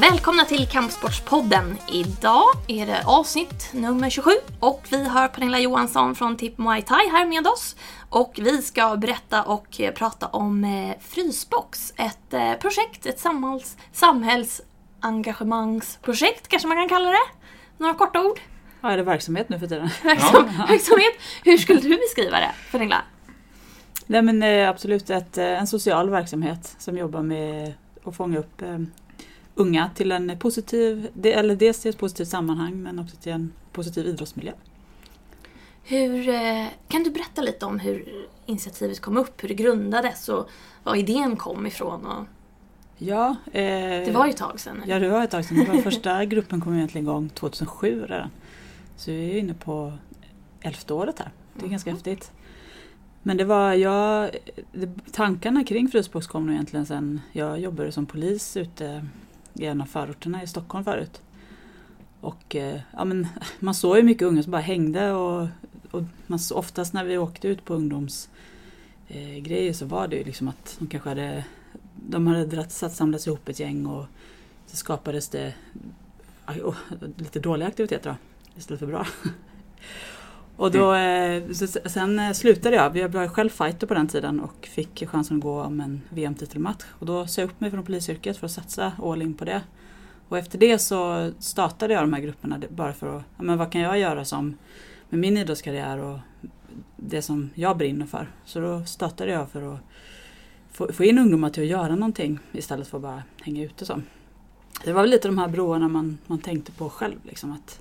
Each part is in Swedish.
Välkomna till Kampsportspodden. Idag är det avsnitt nummer 27 och vi har Pernilla Johansson från Tip Muay Thai här med oss. Och vi ska berätta och prata om eh, Frysbox, ett eh, projekt, ett samhälls, samhällsengagemangsprojekt kanske man kan kalla det. Några korta ord? Ja, är det verksamhet nu för tiden? Verksam, verksamhet. Hur skulle du beskriva det, Pernilla? Nej men eh, absolut ett, eh, en social verksamhet som jobbar med att fånga upp eh, unga till en positiv, eller dels till ett positivt sammanhang men också till en positiv idrottsmiljö. Hur, eh, kan du berätta lite om hur initiativet kom upp, hur det grundades och var idén kom ifrån? Och, Ja, eh, det var ju ett tag sedan. ja, det var ett tag sedan. Var första gruppen kom egentligen igång 2007 redan. Så vi är inne på elfte året här. Det är ganska Mhm. häftigt. Men det var jag, tankarna kring Frysbox kom nog egentligen sen jag jobbade som polis ute i en av förorterna i Stockholm förut. Och eh, ja, men, man såg ju mycket unga som bara hängde och, och man, oftast när vi åkte ut på ungdomsgrejer eh, så var det ju liksom att de kanske hade de hade dratt, satt, samlats ihop ett gäng och så skapades det aj, åh, lite dåliga aktiviteter då, istället för bra. Och då, eh, så, sen eh, slutade jag, jag var själv fighter på den tiden och fick chansen att gå om en VM-titelmatch. Och då sa jag upp mig från polisyrket för att satsa all in på det. Och efter det så startade jag de här grupperna bara för att, ja, men vad kan jag göra som med min idrottskarriär och det som jag brinner för. Så då startade jag för att få, få in ungdomar till att göra någonting istället för att bara hänga ute så. Det var väl lite de här broarna man, man tänkte på själv. Liksom, att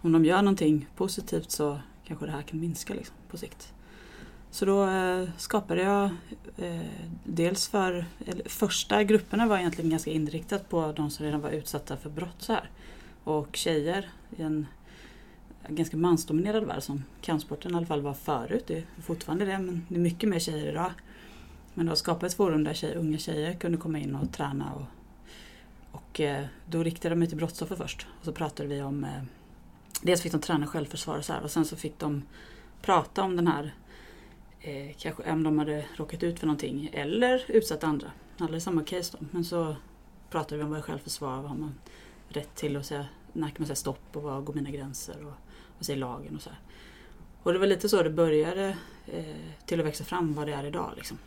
om de gör någonting positivt så kanske det här kan minska liksom, på sikt. Så då eh, skapade jag eh, dels för, eller, första grupperna var egentligen ganska inriktat på de som redan var utsatta för brott så här. Och tjejer i en ganska mansdominerad värld som kampsporten i alla fall var förut. Det är fortfarande det men det är mycket mer tjejer idag. Men då skapade ett forum där tjejer, unga tjejer kunde komma in och träna. Och, och eh, då riktade de mig till brottsoffer först. Och så pratade vi om eh, Dels fick de träna självförsvar och så här och sen så fick de prata om den här eh, Kanske om de hade råkat ut för någonting eller utsatt andra. Alla i samma case då. Men så pratade vi om vad är självförsvar, vad har man rätt till och säga, när kan man säga stopp och vad går mina gränser och vad säger lagen och så här. Och det var lite så det började eh, till att växa fram vad det är idag liksom.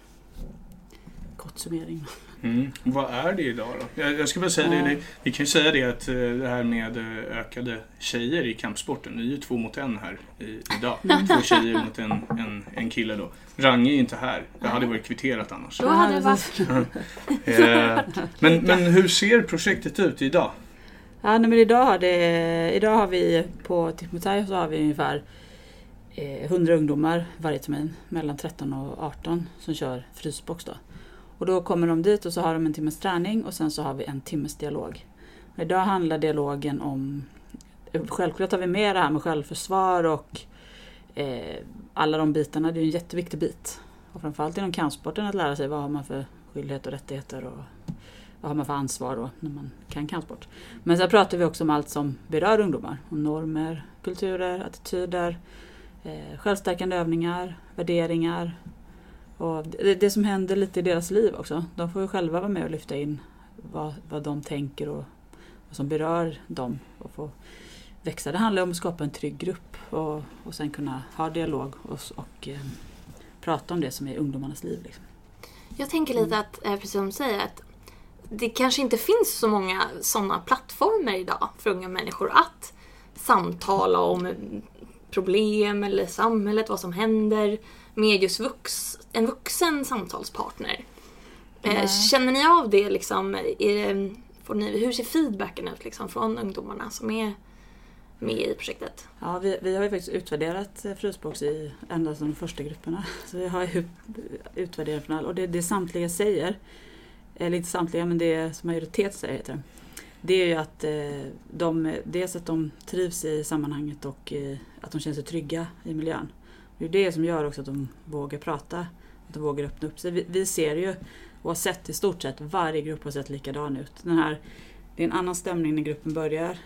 Kort summering. Mm. Vad är det idag då? Jag, jag skulle bara säga Ja. det, vi kan ju säga det att eh, det här med eh, ökade tjejer i kampsporten, det är ju två mot en här i, idag. Två tjejer mot en, en, en kille då. Range är ju inte här, det hade varit kvitterat annars. Då hade det varit... Eh, men, men hur ser projektet ut idag? Ja, nej, men idag har, det, idag har vi på Tipmutai så har vi ungefär eh, 100 ungdomar varje termin mellan 13 och 18 som kör frysbox. Då. Och då kommer de dit och så har de en timmes träning och sen så har vi en timmes dialog. Och idag handlar dialogen om, självklart har vi med det här med självförsvar och eh, alla de bitarna, det är ju en jätteviktig bit. Och framförallt inom kampsporten att lära sig vad har man för skyldigheter och rättigheter och vad har man för ansvar då när man kan kampsport. Men sen pratar vi också om allt som berör ungdomar. Om normer, kulturer, attityder, eh, självstärkande övningar, värderingar. Och det, det som händer lite i deras liv också. De får ju själva vara med och lyfta in vad, vad de tänker och vad som berör dem. Och få växa. Det handlar om att skapa en trygg grupp och, och sen kunna ha dialog och, och eh, prata om det som är ungdomarnas liv. Liksom. Jag tänker lite att, eh, precis som du säger, att det kanske inte finns så många sådana plattformar idag för unga människor att samtala om problem eller samhället, vad som händer med just vux, en vuxen samtalspartner. Eh, Nej. Känner ni av det liksom? Är får ni, hur ser feedbacken ut liksom, från ungdomarna som är med i projektet? Ja, vi, vi har ju faktiskt utvärderat eh, Frysbox i ända sedan de första grupperna. Så vi har utvärderat från alla. Och det, det samtliga säger, eller inte samtliga men det som majoritet säger heter det. Det är ju att eh, de, dels att de trivs i sammanhanget och att de känner sig trygga i miljön. Det är det som gör också att de vågar prata, att de vågar öppna upp sig. Vi, vi ser ju och har sett i stort sett varje grupp har sett likadan ut. Den här, det är en annan stämning när gruppen börjar.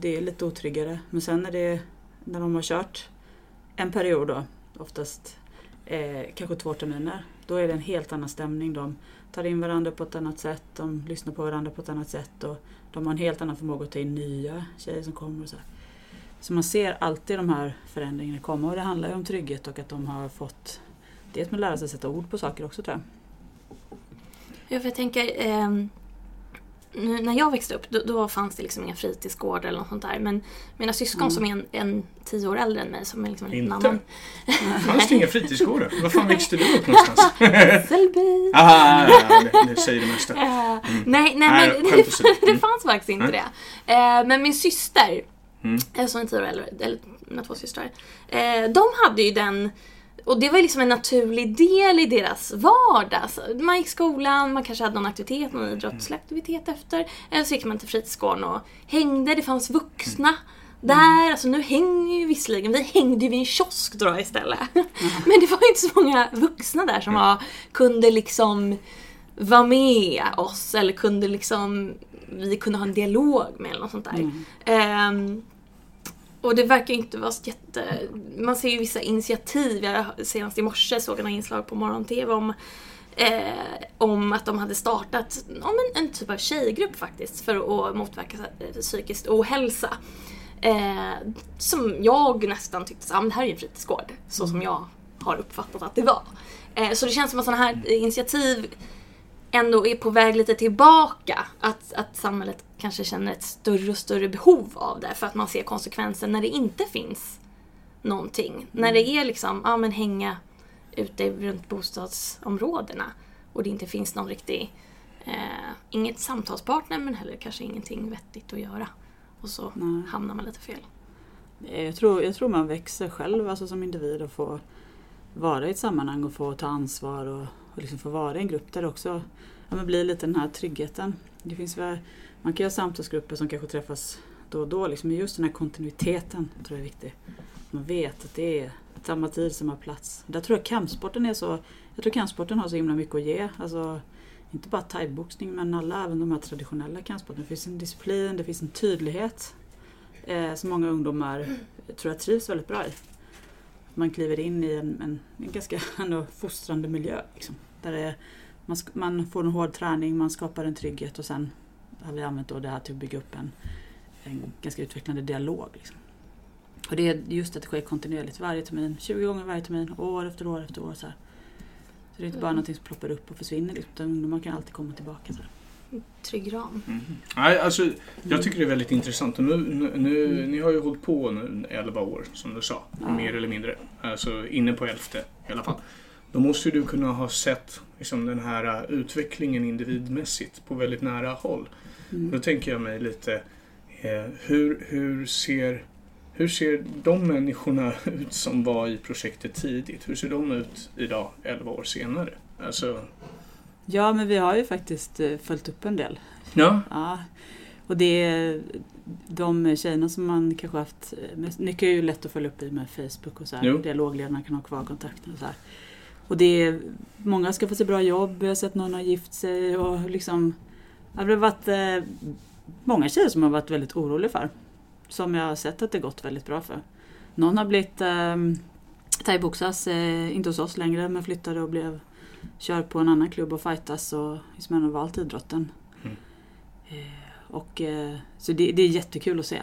Det är lite otryggare. Men sen när, det, när de har kört en period då, oftast eh, kanske två terminer, Då är det en helt annan stämning. De tar in varandra på ett annat sätt, de lyssnar på varandra på ett annat sätt och de har en helt annan förmåga att ta in nya tjejer som kommer. Och så, här. så man ser alltid de här förändringarna komma och det handlar ju om trygghet och att de har fått dels med att lära sig sätta ord på saker också tror jag. Ja, för jag tänker, ehm, nu, när jag växte upp då, då fanns det liksom inga fritidsgårdar eller något sånt där. Men mina syskon Mm. som är en, en tio år äldre än mig som är liksom en Inte? annan... Fanns det inga fritidsgårdar? Var fan växte du upp någonstans? Hässelby! Aha, ja, det, det säger det mesta. Eh, Nej, nej Nej, men det, åsido. det Mm. fanns faktiskt inte Nej. det. Eh, men min syster, Mm. eh, som är tio år äldre, eller mina två systrar, eh, de hade ju den och det var liksom en naturlig del i deras vardag. Så man gick i skolan, man kanske hade någon aktivitet, någon idrottslig aktivitet efter. Eller så gick man till fritidsgården och hängde, det fanns vuxna där. Alltså nu hänger ju visserligen, vi hängde ju vid en kiosk då istället. Men det var ju inte så många vuxna där som var, kunde liksom vara med oss eller kunde liksom vi kunde ha en dialog med eller något sånt där. Mm. Ehm, och det verkar inte vara så jätte... Man ser ju vissa initiativ. Jag senast i morse såg jag några inslag på morgon-tv om, eh, om att de hade startat om en, en typ av tjejgrupp faktiskt för att motverka eh, psykisk ohälsa. Eh, som jag nästan tyckte, ah, men det här är ju en fritidsgård. Så som jag har uppfattat att det var. Eh, så det känns som att sådana här initiativ ändå är på väg lite tillbaka. Att, att samhället kanske känner ett större och större behov av det för att man ser konsekvensen när det inte finns någonting. När det är liksom, ja men hänga ute runt bostadsområdena och det inte finns någon riktig, eh, inget samtalspartner men heller kanske ingenting vettigt att göra. Och så Nej. hamnar man lite fel. Jag tror, jag tror man växer själv alltså som individ och får vara i ett sammanhang och få ta ansvar och, och liksom få vara i en grupp där det också ja, men blir lite den här tryggheten. Det finns väl, man kan göra samtalsgrupper som kanske träffas då och då, liksom, men just den här kontinuiteten tror jag är viktig. Man vet att det är samma tid, samma plats. Där tror jag kampsporten är så, jag tror kampsporten har så himla mycket att ge. Alltså, inte bara thaiboxning men alla, även de här traditionella kampsporterna. Det finns en disciplin, det finns en tydlighet eh, som många ungdomar tror jag trivs väldigt bra i. Man kliver in i en, en, en ganska ändå fostrande miljö. Liksom, där det, man, man får en hård träning, man skapar en trygghet och sen har vi använt då det här till att bygga upp en, en ganska utvecklande dialog. Liksom. Och det är just att det sker kontinuerligt varje termin, 20 gånger varje termin, år efter år efter år. Så, här. så det är inte bara Mm. någonting som ploppar upp och försvinner, utan ungdomar kan alltid komma tillbaka. Så här. Trygg ram. Mm. Nej, alltså, jag tycker det är väldigt intressant. Och nu, nu, nu, ni har ju hållit på nu 11 år, som du sa. Ja. Mer eller mindre. Alltså inne på elfte i alla fall. Då måste du kunna ha sett liksom, den här uh, utvecklingen individmässigt på väldigt nära håll. Mm. Då tänker jag mig lite, eh, hur, hur, ser, hur ser de människorna ut som var i projektet tidigt? Hur ser de ut idag, 11 år senare? Alltså, Ja, men vi har ju faktiskt eh, följt upp en del. ja. Ja, och det är de tjejerna som man kanske haft, eh, mycket är ju lätt att följa upp i med Facebook och så här. Dialogledarna kan ha kvar kontakten och så här. Och det är, många ska få sig bra jobb, jag har sett någon har gift sig och liksom Det har varit eh, många tjejer som har varit väldigt oroliga för. Som jag har sett att det gått väldigt bra för. Någon har blivit eh, thaiboxas, eh, inte hos oss längre, men flyttade och blev kör på en annan klubb och fightas och liksom har valt idrotten. Mm. Eh, och, eh, så det, det är jättekul att se.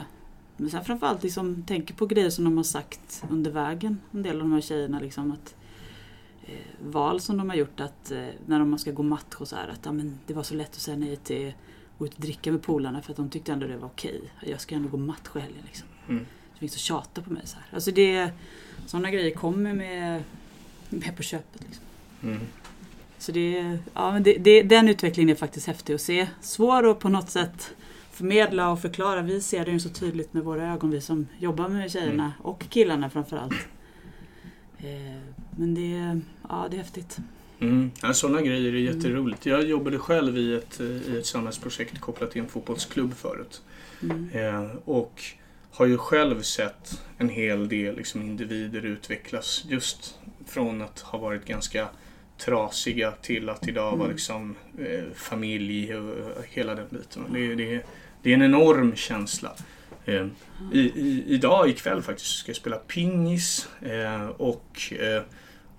Men sen framförallt liksom, tänker på grejer som de har sagt under vägen. En del av de här tjejerna. Liksom, att, val som de har gjort att eh, när de ska gå match och så här. Att ja, men det var så lätt att säga nej till att ut och dricka med polarna för att de tyckte ändå det var okej. Jag ska ändå gå match i helgen. Liksom. Mm. Så finns det tjata på mig. Så här. Alltså det, sådana grejer kommer med, med på köpet. Liksom. Mm. Så det, ja, men det, det, den utvecklingen är faktiskt häftig att se. Svår att på något sätt förmedla och förklara. Vi ser det ju så tydligt med våra ögon, vi som jobbar med tjejerna Mm. och killarna framförallt. Eh, men det, ja, det är häftigt. Mm. Ja, sådana grejer är jätteroligt. Jag jobbade själv i ett, eh, i ett samhällsprojekt kopplat till en fotbollsklubb förut. Mm. Eh, och har ju själv sett en hel del liksom, individer utvecklas just från att ha varit ganska trasiga till att idag vara Mm. liksom, eh, familj och och hela den biten. Det, det, det är en enorm känsla. Eh, i, i, idag ikväll faktiskt ska jag spela pingis eh, och eh,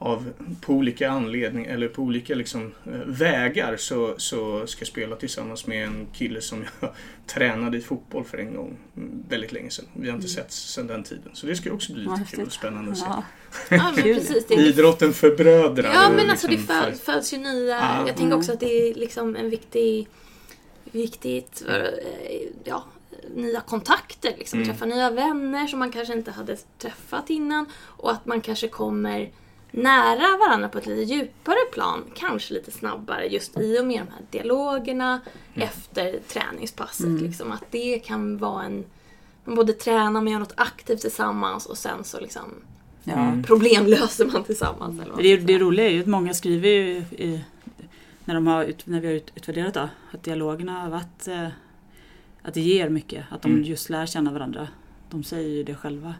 av, på olika anledningar eller på olika liksom, eh, vägar så, så ska jag spela tillsammans med en kille som jag tränade i fotboll för en gång mm, väldigt länge sedan. Vi har inte Mm. sett sedan den tiden. Så det ska också bli lite kul och spännande att se. Ja. Ja, precis. Det är Idrotten förbrödrar. Ja men alltså det liksom för- föds ju nya. Ja. Jag tänker Mm. också att det är liksom en viktig, viktigt, eh, ja, nya kontakter. Liksom. Mm. Träffa nya vänner som man kanske inte hade träffat innan. Och att man kanske kommer nära varandra på ett lite djupare plan. Kanske lite snabbare just i och med de här dialogerna Mm. efter träningspasset. Mm. Liksom. Att det kan vara en... Man både tränar, man gör något aktivt tillsammans och sen så liksom Ja. Mm. problemlöser man tillsammans. Eller vad Det, det roliga är ju att många skriver ju i, när, de har, ut- när vi har ut- utvärderat då, att dialogerna har varit eh, att det ger mycket, att de Mm. just lär känna varandra. De säger ju det själva.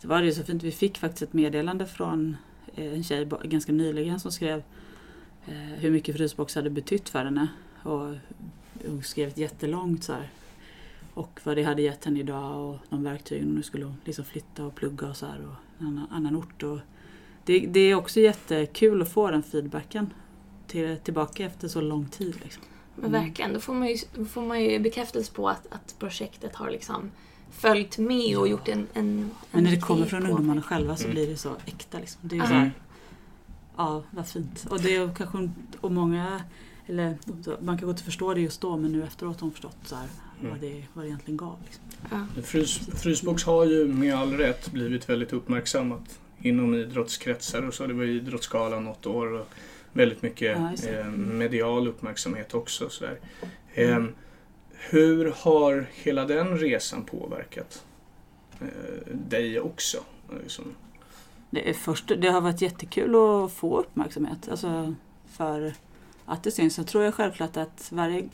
Det var det så fint, vi fick faktiskt ett meddelande från Eh, en tjej ganska nyligen som skrev eh, hur mycket frysbox hade betytt för henne. Och hon skrev ett jättelångt så här. Och vad det hade gett henne idag och de verktygen hon skulle liksom flytta och plugga och så här. Och en annan, annan ort. Och det, det är också jättekul att få den feedbacken till, tillbaka efter så lång tid. Liksom. Men verkligen, då får man ju, får man ju bekräftelse på att, att projektet har liksom följt med och gjort en, en Men när det en kommer från ungdomarna själva så Mm. blir det så äkta. Liksom. Det är så här, ja, vad fint. Och det är kanske, och många, eller man kanske inte förstår det just då men nu efteråt har de förstått så här, Mm. vad, det, vad det egentligen gav. Liksom. Ja. Frys, Frysbox har ju med all rätt blivit väldigt uppmärksammat inom idrottskretsar och så. Det var ju Idrottsgalan något år och väldigt mycket Ja, eh, medial uppmärksamhet också. Sådär. Mm. Eh, hur har hela den resan påverkat eh, dig också? Liksom, Det, är först, det har varit jättekul att få uppmärksamhet. Alltså för att det syns. Sen tror jag självklart att varje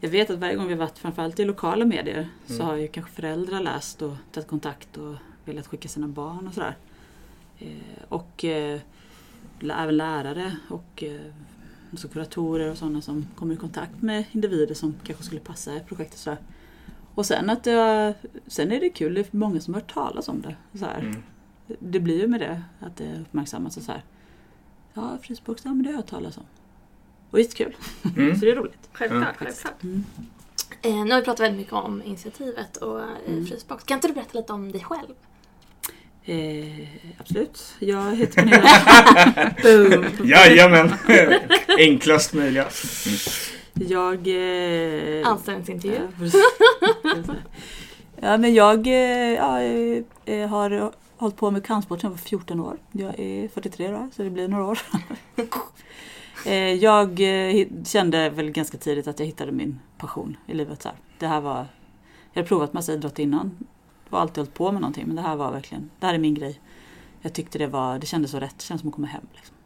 jag vet att varje gång vi varit framförallt i lokala medier så Mm. har ju kanske föräldrar läst och tagit kontakt och velat skicka sina barn och sådär. Eh, och eh, även lärare och eh, alltså kuratorer och sådana som kommer i kontakt med individer som kanske skulle passa i projektet. Så här. Och sen att det, har- sen är det kul, det är många som har hört talas om det. Så här. mm. Det blir ju med det, att det uppmärksammas och så här. Ja, frysbox, ja men det har jag hört talas om. Och jättekul, Mm. så det är roligt. Självklart, Ja. självklart. Mm. Eh, nu har vi pratat väldigt mycket om initiativet och eh, Mm. Frysbox. Kan inte du berätta lite om dig själv? Eh, absolut, jag heter Pernilla. Jajamän! Enklast möjliga. Jag... Eh, Anställningsintervju. Ja, men jag eh, ja, eh, eh, har hållit på med kampsport sedan jag var 14 år. Jag är 43 då, så det blir några år. Jag kände väl ganska tidigt att jag hittade min passion i livet. Så här. Det här var, jag hade provat massa idrott innan. Jag har alltid hållit på med någonting men det här var verkligen, det här är min grej. Jag tyckte det var, det kändes så rätt, det kändes som att komma hem. Liksom.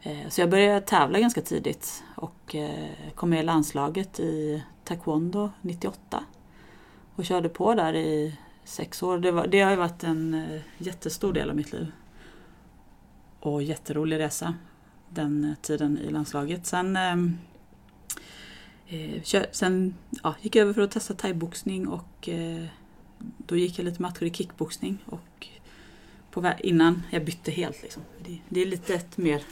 Eh, Så jag började tävla ganska tidigt och eh, kom med i landslaget i taekwondo 98. Och körde på där i sex år. Det, var, det har ju varit en eh, jättestor del av mitt liv. Och jätterolig resa den eh, tiden i landslaget. Sen, ehm, eh, kö- sen ja, gick jag över för att testa thaiboxning och eh, då gick jag lite matcher i kickboxning. Och på innan jag bytte helt. Liksom. Det, det är lite ett mer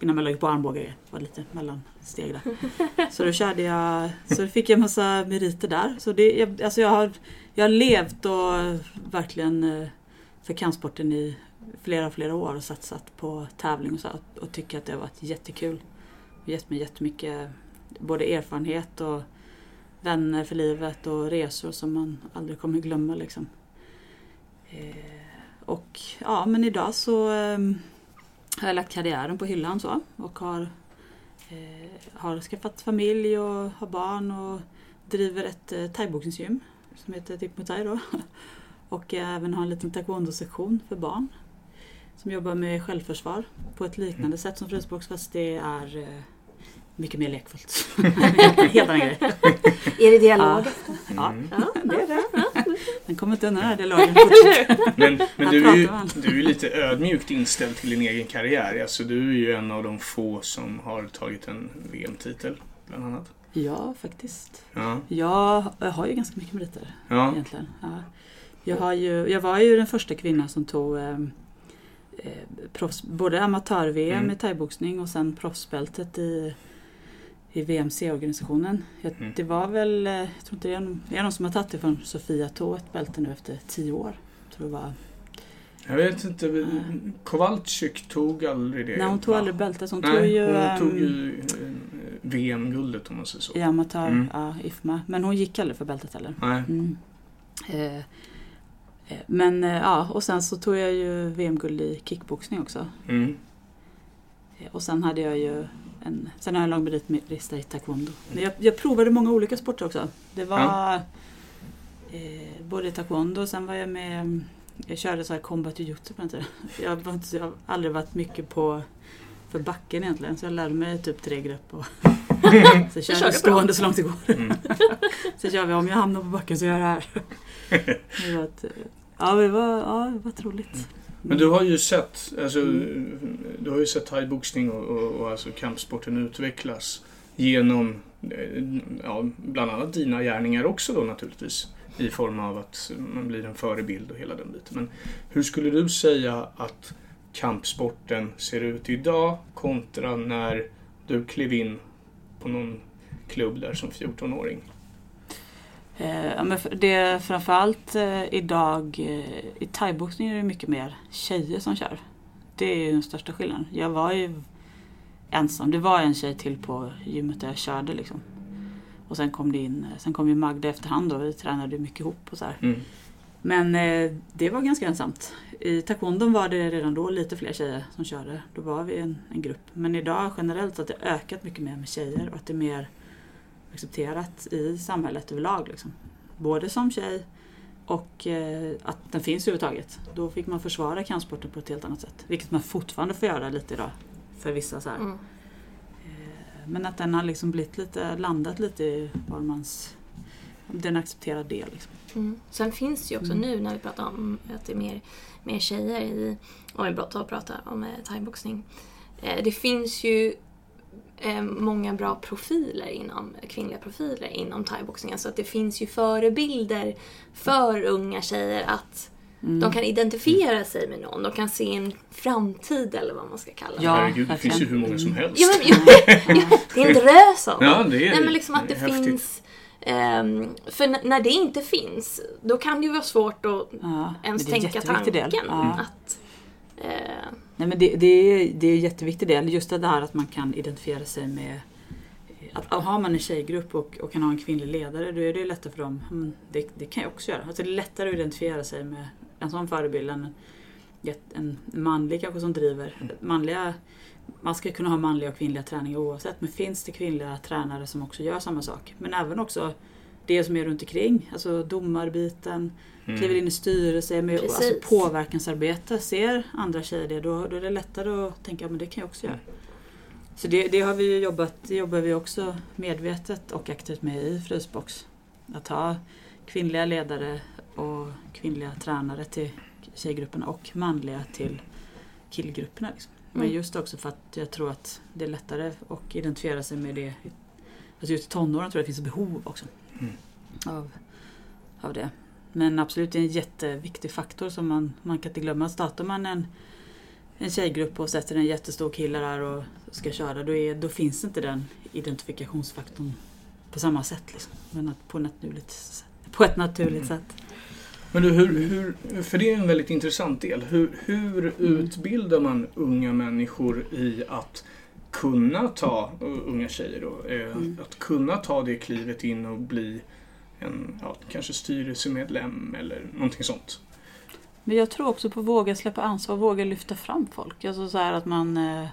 innan man lägger på armbågar. Det var lite mellansteg där. Så då körde jag, så fick jag massa meriter där. Så det, jag, alltså jag, har, jag har levt och verkligen eh, för kampsporten i flera, flera år och satsat på tävling och så och tycker att det har varit jättekul. Och gett mig jättemycket både erfarenhet och vänner för livet och resor som man aldrig kommer glömma liksom. Eh, och ja, men idag så ehm, har jag lagt karriären på hyllan så och har, eh, har skaffat familj och har barn och driver ett eh, thaiboxningsgym som heter Tip Mot Thai då. Och jag även har en liten taekwondo-sektion för barn som jobbar med självförsvar på ett liknande sätt som frysbox fast det är eh, mycket mer lekfullt. Helt annan grej. Är det dialog? Ja, Mm. ja, det är det. Den kommer inte undan dialogen. Men, men du, är ju, du är lite ödmjukt inställd till din egen karriär. Alltså, du är ju en av de få som har tagit en VM-titel, bland annat. Ja, faktiskt. Ja, Jag, har ju ganska mycket meriter ja. egentligen. Ja. Jag, har ju, jag var ju den första kvinnan som tog eh, eh, proffs, både amatör-VM Mm. i thaiboxning och sen proffsbältet i, i VMC-organisationen. Mm. Det var väl, eh, jag tror inte det är någon, det är någon som har tagit det från Sofia Tå, ett bälte nu efter tio år. Jag tror det var. Jag vet inte, Kowalczyk tog aldrig det. Nej, hon tog aldrig bältet. Hon Nej, tog ju, hon ehm, tog ju eh, VM-guldet om man säger så. i amatör, Mm. ja, IFMA. Men hon gick aldrig för bältet heller. Nej. Mm. Eh, eh, men ja, och sen så tog jag ju VM-guld i kickboxning också. Mm. Och sen hade jag ju en, sen har jag en lång meritlista i taekwondo. Men jag, jag provade många olika sporter också. Det var eh, både taekwondo och sen var jag med jag körde så här combat jujutsu på den tiden. Jag, var inte, jag har aldrig varit mycket på för backen egentligen så jag lärde mig typ tre grepp och så kör kör jag stående så långt det går. Mm. Så kör vi om jag hamnar på backen så gör jag det här. Det var ett, ja, det var, ja, det var roligt. Men du har ju sett, alltså, Mm. du har ju sett thaiboxning och, och, och alltså kampsporten utvecklas genom eh, ja, bland annat dina gärningar också då naturligtvis. I form av att man blir en förebild och hela den biten. Men hur skulle du säga att kampsporten ser ut idag kontra när du klev in på någon klubb där som 14-åring? Eh, ja, men det är framförallt eh, idag eh, i thaiboxning är det mycket mer tjejer som kör. Det är ju den största skillnaden. Jag var ju ensam. Det var en tjej till på gymmet där jag körde liksom. Och sen kom det in, sen kom ju Magda efterhand då. Vi tränade mycket ihop och så. Mm. Men det var ganska ensamt. I taekwondon var det redan då lite fler tjejer som körde. Då var vi en, en grupp. Men idag generellt så har det ökat mycket mer med tjejer och att det är mer accepterat i samhället överlag. Liksom. Både som tjej och eh, att den finns överhuvudtaget. Då fick man försvara kampsporten på ett helt annat sätt. Vilket man fortfarande får göra lite idag. För vissa så här. Mm. Eh, Men att den har liksom blivit lite, landat lite i var mans... Det är en accepterad del. Liksom. Mm. Sen finns det ju också Mm. nu när vi pratar om att det är mer, mer tjejer i, om vi pratar, om eh, thaiboxning. Eh, det finns ju eh, många bra profiler inom, kvinnliga profiler inom thaiboxningen. Så att det finns ju förebilder för unga tjejer att Mm. de kan identifiera sig med någon. De kan se en framtid eller vad man ska kalla det. Ja, Herregud, det finns ju hur många som helst. Ja, men, ja, det är en drös av Ja, det är Nej men liksom att det häftigt. finns... ehm, för när det inte finns, då kan det ju vara svårt att Ja, ens tänka tanken. Ja. att... eh, Nej, men det, det, är, det är en jätteviktig del. Just det här att man kan identifiera sig med... Att, har man en tjejgrupp och, och kan ha en kvinnlig ledare då är det lättare för dem. Det, det kan jag också göra. Alltså det är lättare att identifiera sig med en sån förebild än en, en manlig kanske som driver. Manliga, man ska kunna ha manliga och kvinnliga träningar oavsett. Men finns det kvinnliga tränare som också gör samma sak. Men även också det som är runt omkring. Alltså domarbiten, Mm. kliver in i styrelse, med alltså påverkansarbete. Ser andra tjejer det, då, då är det lättare att tänka att det kan jag också göra. Så det, det har vi ju jobbat, det jobbar vi också medvetet och aktivt med i Frysbox. Att ha kvinnliga ledare och kvinnliga tränare till tjejgrupperna och manliga till killgrupperna. Liksom. Men Mm. just också för att jag tror att det är lättare att identifiera sig med det. Alltså just i tonåren tror jag det finns behov också. Mm. Av, av det. Men absolut, det är en jätteviktig faktor som man, man kan inte glömma. Startar man en, en tjejgrupp och sätter en jättestor kille där och ska köra, då, är, då finns inte den identifikationsfaktorn på samma sätt. Liksom. Men att på, ett naturligt, sätt- på ett naturligt Mm. sätt. Men du, hur, hur, för det är en väldigt intressant del. Hur, hur Mm. utbildar man unga människor i att kunna ta, unga tjejer då, eh, Mm. att kunna ta det klivet in och bli en, ja, kanske styrelsemedlem eller någonting sånt? Men jag tror också på att våga släppa ansvar, våga lyfta fram folk. Alltså så här att man, eh,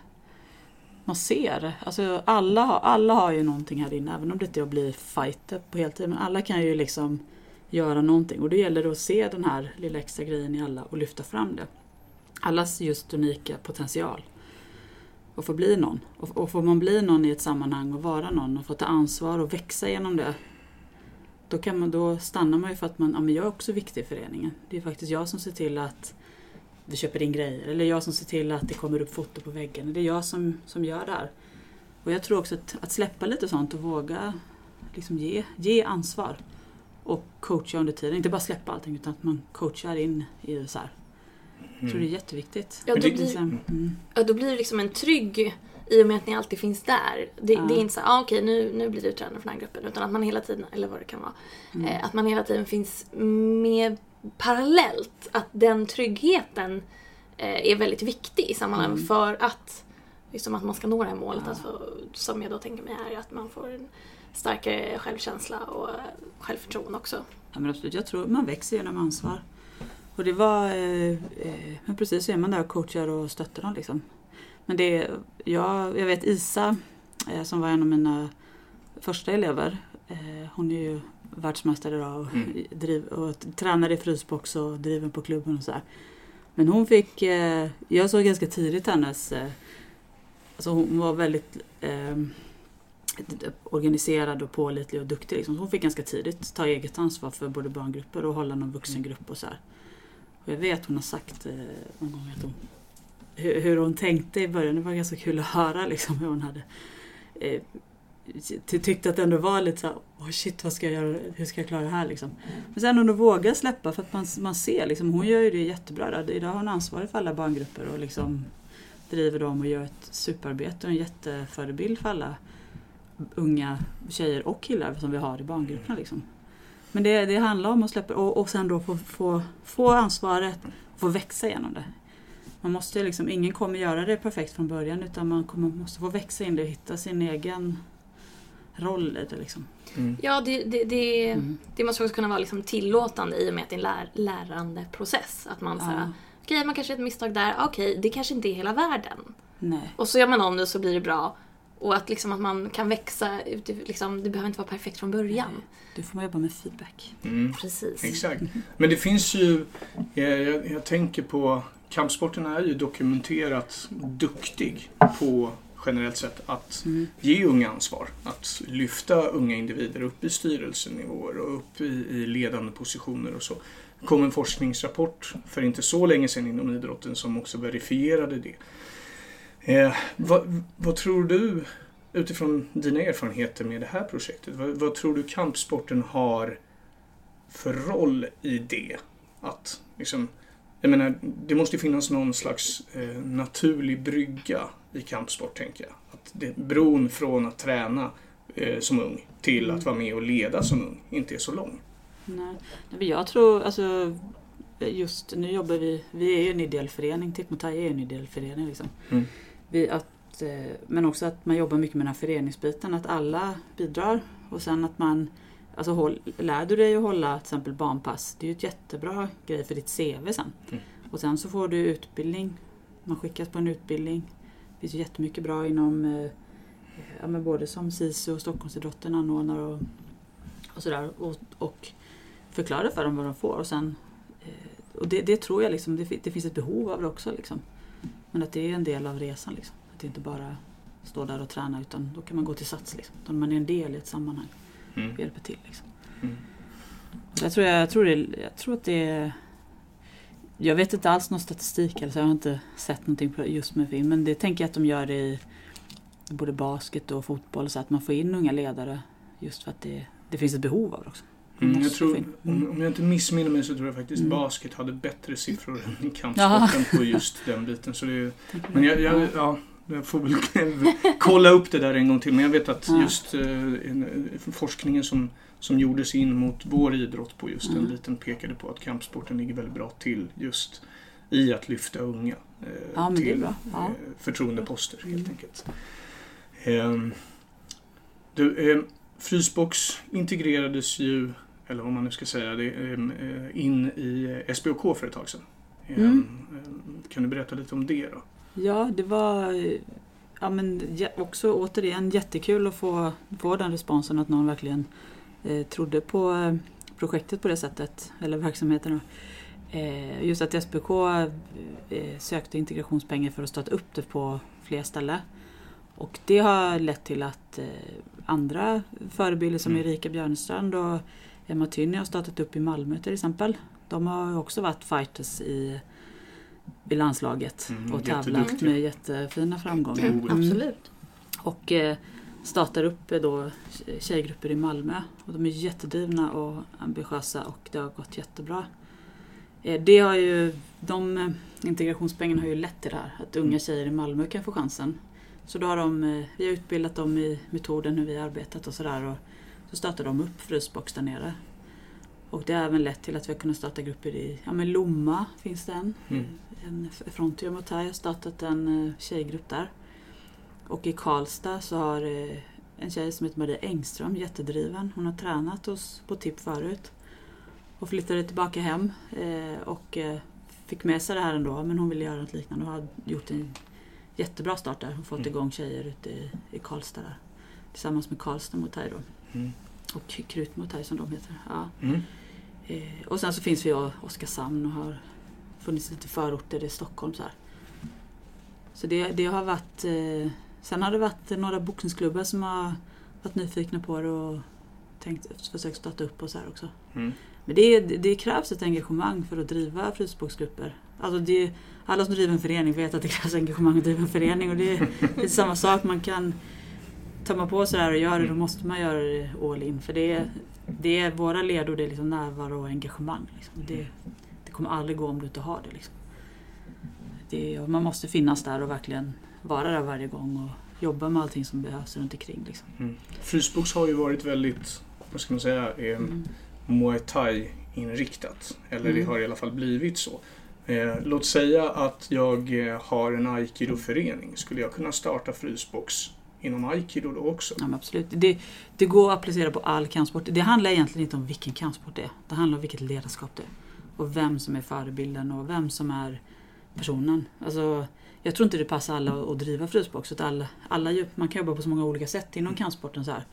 man ser. Alltså alla, har, alla har ju någonting här inne, även om det inte är att bli fighter på heltid. Men alla kan ju liksom göra någonting. Och då gäller det att se den här lilla extra grejen i alla och lyfta fram det. Allas just unika potential. Och få bli någon. Och, och får man bli någon i ett sammanhang och vara någon och få ta ansvar och växa genom det. Då, kan man, då stannar man ju för att man, ja, men jag är också viktig i föreningen. Det är faktiskt jag som ser till att vi köper in grejer. Eller jag som ser till att det kommer upp foto på väggen. Det är jag som, som gör det här. Och jag tror också att, att släppa lite sånt och våga liksom ge, ge ansvar. Och coacha under tiden. Inte bara släppa allting utan att man coachar in i det så här. Jag tror det är jätteviktigt. Ja, då blir, Mm. ja, då blir det liksom en trygg i och med att ni alltid finns där. Det, Ja. det är inte så ah, okej nu, nu blir du tränare för den här gruppen. Utan att man hela tiden, eller vad det kan vara, Mm. eh, att man hela tiden finns med parallellt. Att den tryggheten eh, är väldigt viktig i sammanhanget Mm. för att, liksom att man ska nå det här målet. Ja. Att få, som jag då tänker mig är att man får en starkare självkänsla och självförtroende också. Ja, men absolut, jag tror man växer genom ansvar. Och det var, eh, eh, men precis så är man där och coachar och stöttar dem liksom. Men det, jag, jag vet Isa eh, som var en av mina första elever. Eh, hon är ju världsmästare idag och, Mm. driv, och tränar i frysbox och driver på klubben och så här. Men hon fick, eh, jag såg ganska tidigt hennes, alltså hon var väldigt eh, organiserad och pålitlig och duktig. Liksom. Hon fick ganska tidigt ta eget ansvar för både barngrupper och hålla någon vuxengrupp och så här. Och jag vet hon har sagt eh, någon gång att hon, hur, hur hon tänkte i början. Det var ganska kul att höra liksom, hur hon hade eh, tyckte att det ändå var lite så här, oh shit vad ska jag göra, hur ska jag klara det här liksom. Men sen hon vågar släppa för att man, man ser liksom, hon gör ju det jättebra. Där. Idag har hon ansvarig för alla barngrupper och liksom driver dem och gör ett superarbete och en jätteförebild för alla unga tjejer och killar som vi har i barngrupperna. Liksom. Men det, det handlar om att släppa och, och sen då få, få, få ansvaret och få växa genom det. Man måste liksom, ingen kommer göra det perfekt från början utan man kommer, måste få växa in det och hitta sin egen roll i det. Liksom. Mm. Ja, det, det, det, Mm. det måste också kunna vara liksom tillåtande i och med att det är en lär, lärandeprocess. Att man säger, Ja, okej man kanske gör ett misstag där, okej det kanske inte är hela världen. nej. Och så gör man om det så blir det bra. Och att, liksom att man kan växa, ut, liksom, det behöver inte vara perfekt från början. Du får man jobba med feedback. Mm. Precis. Exakt. Men det finns ju, eh, jag, jag tänker på, kampsporten är ju dokumenterat duktig på generellt sett att Mm. ge unga ansvar. Att lyfta unga individer upp i styrelsenivåer och upp i, i ledande positioner och så. Det kom en forskningsrapport för inte så länge sedan inom idrotten som också verifierade det. Eh, vad, vad tror du utifrån dina erfarenheter med det här projektet? Vad, vad tror du kampsporten har för roll i det? Att liksom, jag menar, det måste ju finnas någon slags eh, naturlig brygga i kampsport, tänker jag. Att det, bron från att träna eh, som ung till att vara med och leda som ung inte är så lång. Nej. Men jag tror, alltså just nu jobbar vi, vi är ju en ideell förening, Tickmotaj är en ideell förening liksom. Mm. Vi, att, eh, men också att man jobbar mycket med den här föreningsbiten, att alla bidrar och sen att man Alltså håll, lär du dig att hålla till exempel barnpass, det är ju ett jättebra grej för ditt CV sen. Mm. Och sen så får du utbildning, man skickas på en utbildning. Det finns ju jättemycket bra inom eh, ja, men både som SISU och Stockholmsidrotten anordnar och, och sådär. Och, och förklara för dem vad de får. Och, sen, eh, och det, det tror jag liksom, det, det finns ett behov av det också. Liksom. Men att det är en del av resan. Liksom. Att det inte bara står där och träna utan då kan man gå till sats. Liksom. Utan man är en del i ett sammanhang Mm. och hjälper till. Liksom. Mm. Jag, tror, jag, jag, tror det, jag tror att det är... Jag vet inte alls någon statistik, alltså jag har inte sett någonting på just med film. Men det tänker jag att de gör i både basket och fotboll. Så att man får in unga ledare just för att det, det finns ett behov av det också. Mm, jag tror, in. Mm. om, om jag inte missminner mig så tror jag faktiskt Mm. basket hade bättre siffror än kampsporten på just den biten. Så det men jag, jag, Ja. Ja, jag får väl kolla upp det där en gång till. Men jag vet att just eh, en- forskningen som, som gjordes in mot vår idrott på just den Mm. biten pekade på att kampsporten ligger väldigt bra till just i att lyfta unga eh, Ja, till. Ja. eh, förtroendeposter helt Mm. enkelt. Ehm, du, eh, Frysbox integrerades ju, eller vad man nu ska säga, ehm, eh, in i eh, SBOK för ett tag sedan. Ehm, Mm. ehm, Kan du berätta lite om det då? Ja, det var eh, ja, men, också återigen jättekul att få, få den responsen att någon verkligen eh, trodde på eh, projektet på det sättet, eller verksamheten. Eh, just att SBK eh, sökte integrationspengar för att starta upp det på fler ställen. Och det har lett till att eh, andra förebilder som Mm. Erika Björnstrand och Emma Tynny har startat upp i Malmö till exempel. De har också varit fighters i, i landslaget Mm, och tävlat med jättefina framgångar. Mm, Absolut. Och eh, startar upp eh, då tjejgrupper i Malmö. Och de är jättedrivna och ambitiösa och det har gått jättebra. Eh, Det har ju, de eh, integrationspengarna har ju lett till det här. Att unga tjejer i Malmö kan få chansen. Så då har de, eh, vi har utbildat dem i metoden hur vi har arbetat och sådär. Och så startade de upp Frysbox där nere. Och det har även lett till att vi har kunnat starta grupper i, ja men Lomma finns det en. Mm. En Frontier mot här har startat en eh, tjejgrupp där. Och i Karlstad så har eh, en tjej som heter Maria Engström, jättedriven. Hon har tränat hos, på TIP förut. Och flyttade tillbaka hem eh, och fick med sig det här ändå. Men hon ville göra något liknande och har gjort en jättebra start där. Och fått Mm. igång tjejer ute i, i Karlstad där. Tillsammans med Karlstad mot här då. Mm. Och Krut mot här som de heter. Ja. Mm. Och sen så finns vi i Oskarshamn och har funnits lite förorter i Stockholm. Så, här. så det, det har varit... Eh, sen har det varit några boxningsklubbar som har varit nyfikna på det och tänkt, försökt starta upp och så här också. Mm. Men det, det krävs ett engagemang för att driva frysboxgrupper. Alltså det, alla som driver en förening vet att det krävs engagemang att driva en förening. Och det, det är samma sak. Man kan, tar man på sig det här och gör det, då måste man göra det all in. För det, är- det är våra ledord, det är liksom närvaro och engagemang. Liksom. Det, det kommer aldrig gå om du inte har det. Liksom. det. Man måste finnas där och verkligen vara där varje gång och jobba med allting som behövs runt omkring. Liksom. Mm. Frysbox har ju varit väldigt, vad ska man säga, eh, Mm. Muay Thai-inriktat. Eller det Mm. har i alla fall blivit så. Eh, låt säga att jag eh, har en aikido-förening. Skulle jag kunna starta Frysbox inom aikido då också? Ja, absolut. Det, det går att applicera på all kampsport. Det handlar egentligen inte om vilken kampsport det är. Det handlar om vilket ledarskap det är. Och vem som är förebilden och vem som är personen. Alltså, jag tror inte det passar alla att- att driva frysbox. Utan alla, alla, man kan jobba på så många olika sätt inom kampsporten. Så här.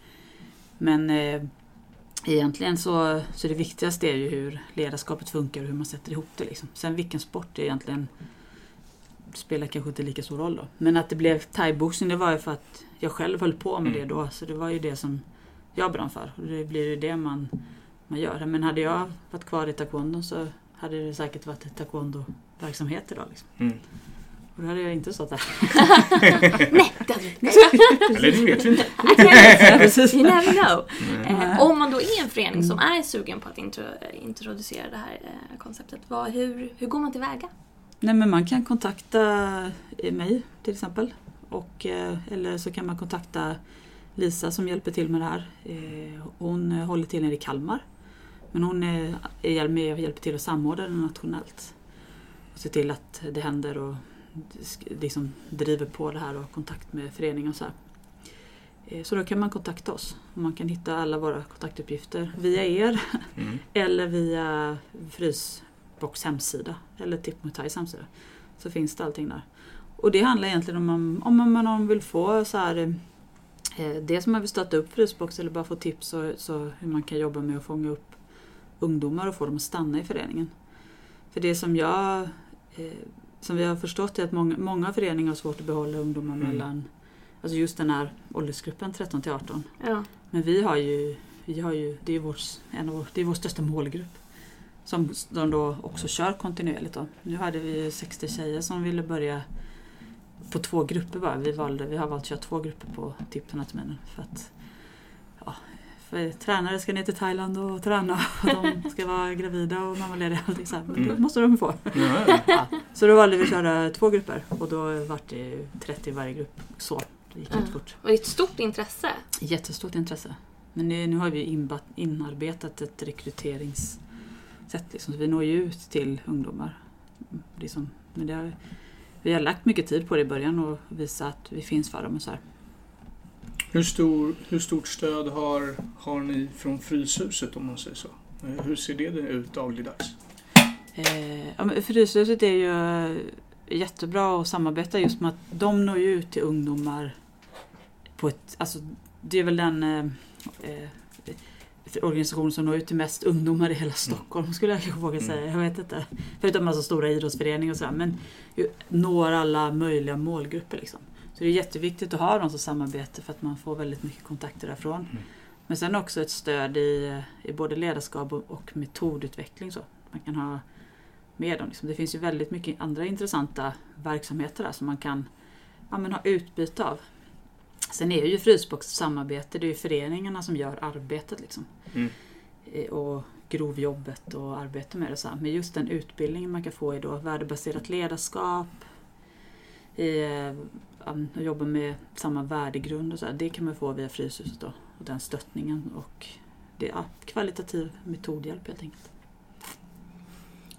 Men eh, egentligen så, så det viktigaste är ju hur ledarskapet funkar och hur man sätter ihop det. Liksom. Sen vilken sport är egentligen spelar kanske inte lika stor roll då. Men att det blev thaiboxning det var ju för att jag själv höll på med Mm. det då. Så det var ju det som jag brann för. Och det blir ju det man, man gör. Men hade jag varit kvar i taekwondo så hade det säkert varit ett taekwondo-verksamhet idag. Liksom. Mm. Och då hade jag inte stått där. Nej, det hade vi inte. Eller det vet vi inte. You never know. Mm. Eh, om man då är en förening som är sugen på att intro, introducera det här eh, konceptet, vad, hur, hur går man tillväga? Nej men man kan kontakta eh, mig till exempel. Och, eh, eller så kan man kontakta Lisa som hjälper till med det här. Eh, Hon eh, håller till nere i Kalmar. Men hon är är med och hjälper till att samordna det nationellt. Och se till att det händer och liksom driver på det här och har kontakt med föreningen och så här. Eh, Så då kan man kontakta oss. Man kan hitta alla våra kontaktuppgifter via er Mm. eller via Frysbox hemsida eller Tip Mutais hemsida. Så finns det allting där. Och det handlar egentligen om man- om man vill få så här eh, Dels om man vill starta upp Frysbox eller bara få tips så, så hur man kan jobba med att fånga upp ungdomar och få dem att stanna i föreningen. För det som jag eh, som vi har förstått är att många, många föreningar har svårt att behålla ungdomar Mm. mellan Alltså just den här åldersgruppen 13 till 18. Ja. Men vi har ju, vi har ju det, är vår, en av, det är vår största målgrupp. Som de då också kör kontinuerligt. Då. Nu hade vi 60 tjejer som ville börja på två grupper bara. Vi, valde, vi har valt att köra två grupper på TIP den här terminen. För att ja, tränare ska ner till Thailand och träna och de ska vara gravida och mammalediga och allting så här. Men det Mm. måste de få. Ja, ja. Så då valde vi att köra två grupper och då vart det 30 i varje grupp. Så, det gick Mm. inte fort. Och det är ett stort intresse. Jättestort intresse. Men nu, nu har vi inarbetat ett rekryteringssätt. Liksom. Så vi når ju ut till ungdomar. Liksom. Men det har, vi har lagt mycket tid på det i början och visa att vi finns för dem. Och så här. Hur, stor, hur stort stöd har, har ni från Fryshuset om man säger så? Hur ser det ut dagligdags? Eh, ja, Fryshuset är ju eh, jättebra att samarbeta just med att de når ju ut till ungdomar på ett, alltså det är väl den eh, eh, organisation som når ut till mest ungdomar i hela Stockholm skulle jag kanske våga Mm. säga. Jag vet inte. Förutom massa stora idrottsföreningar och sådär. Men når alla möjliga målgrupper liksom. Så det är jätteviktigt att ha dem som samarbete för att man får väldigt mycket kontakter därifrån. Mm. Men sen också ett stöd i, i både ledarskap och, och metodutveckling. Så. Man kan ha med dem. Liksom. Det finns ju väldigt mycket andra intressanta verksamheter där som man kan ja, men ha utbyte av. Sen är ju Frysbox samarbete, det är ju föreningarna som gör arbetet. Liksom. Mm. Eh, Och grovjobbet och arbeta med det. Så här. Men just den utbildningen man kan få i då värdebaserat ledarskap, i, um, jobba med samma värdegrund och så här, det kan man få via Fryshuset då. Och den stöttningen och det är ja, kvalitativ metodhjälp helt enkelt.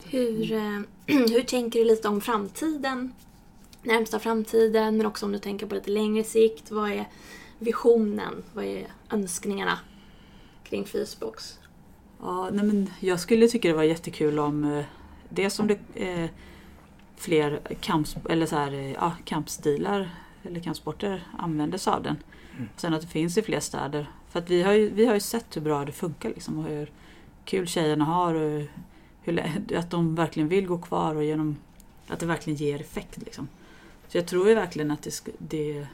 Hur, eh, hur tänker du lite om framtiden? Närmsta framtiden, men också om du tänker på lite längre sikt. Vad är visionen? Vad är önskningarna kring Frysbox? Ja, nej men jag skulle tycka det var jättekul om eh, det som det eh, fler kamps, eller så här, ja, kampstilar eller kampsporter använder sig av den. Mm. Sen att det finns i fler städer. För att vi har ju, vi har ju sett hur bra det funkar liksom, och hur kul tjejerna har och hur, att de verkligen vill gå kvar och genom att det verkligen ger effekt. Liksom. Så jag tror ju verkligen att det, det,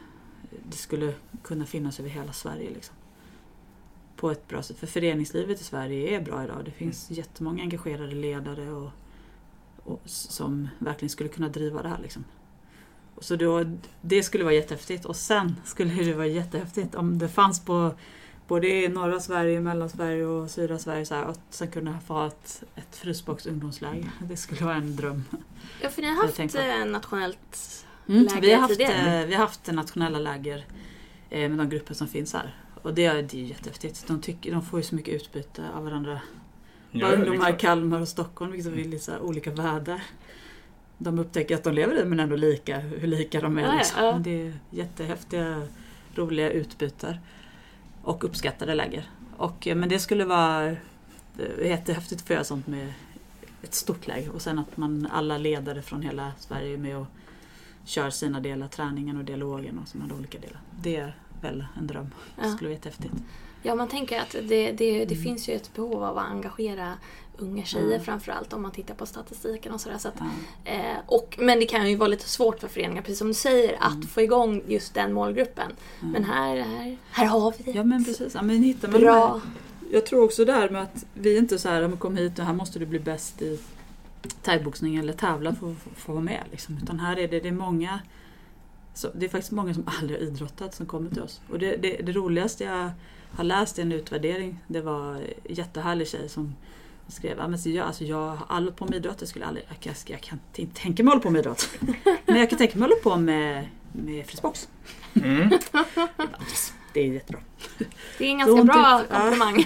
det skulle kunna finnas över hela Sverige. Liksom. På ett bra sätt. För föreningslivet i Sverige är bra idag. Det finns jättemånga engagerade ledare och, och, som verkligen skulle kunna driva det här. Liksom. Och Så då, det skulle vara jättehäftigt. Och sen skulle det vara jättehäftigt om det fanns på både i norra Sverige, Mellansverige och södra Sverige. Så här, att sen kunna få ett, ett Frysbox ungdomsläger. Det skulle vara en dröm. Ja, för ni har haft eh, nationellt Mm, läger vi, har haft, tidigare. eh, vi har haft nationella läger eh, med de grupper som finns här. Och det, är- det är jättehäftigt. De, tycker, de får ju så mycket utbyte av varandra. Ja, Bara ungdomar i. Kalmar och Stockholm liksom vill i så här olika världar. De upptäcker att de lever i men ändå lika, hur lika de är. Ja, liksom. ja. Det är jättehäftiga, roliga utbyten. Och uppskattade läger. Och, eh, men det skulle vara eh, jättehäftigt att få göra sånt med ett stort läger. Och sen att man alla ledare från hela Sverige är med och kör sina delar, träningen och dialogen och sådana olika delar. Det är väl en dröm. Det skulle vara jättehäftigt. Ja, man tänker att det, det, det Mm. finns ju ett behov av att engagera unga tjejer Mm. framförallt om man tittar på statistiken och sådär. Så att, Ja. eh, och, men det kan ju vara lite svårt för föreningar, precis som du säger, att Mm. få igång just den målgruppen. Mm. Men här, här, här har vi det. Ja men precis. Ja, men hittar man Bra. Jag tror också det här med att vi inte så här, "Ja, men kom hit och här måste du bli bäst i thaiboxning eller tävla för att få- få vara med. Liksom. Utan här är det, det är många så det är faktiskt många som aldrig har idrottat som kommer till oss. Och det, det, det roligaste jag har läst en utvärdering det var en jättehärlig tjej som skrev "Ja, men så jag, alltså jag har aldrig hållit på med idrott, jag, skulle aldrig, jag, kan, jag kan inte tänka mig att hålla på med idrott. Men jag kan tänka mig att hålla på med, med frysbox. Mm. Det är jättebra. Det är en Så ganska bra komplimang.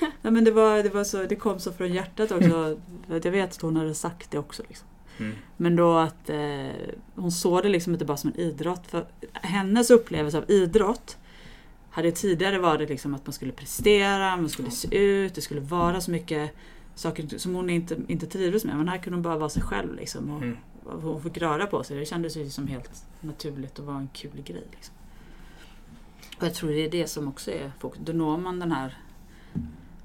Ja, men det, var, det, var så, det kom så från hjärtat också. Att Jag vet att hon hade sagt det också. Liksom. Mm. Men då att eh, hon såg det liksom inte bara som en idrott. För hennes upplevelse av idrott hade tidigare varit liksom att man skulle prestera, man skulle se ut, det skulle vara så mycket saker som hon inte, inte trivdes med. Men här kunde hon bara vara sig själv. Liksom, och, Mm. och hon fick röra på sig. Det kändes ju som helt naturligt och var en kul grej. Liksom. Och jag tror det är det som också är fokus. Då når man den här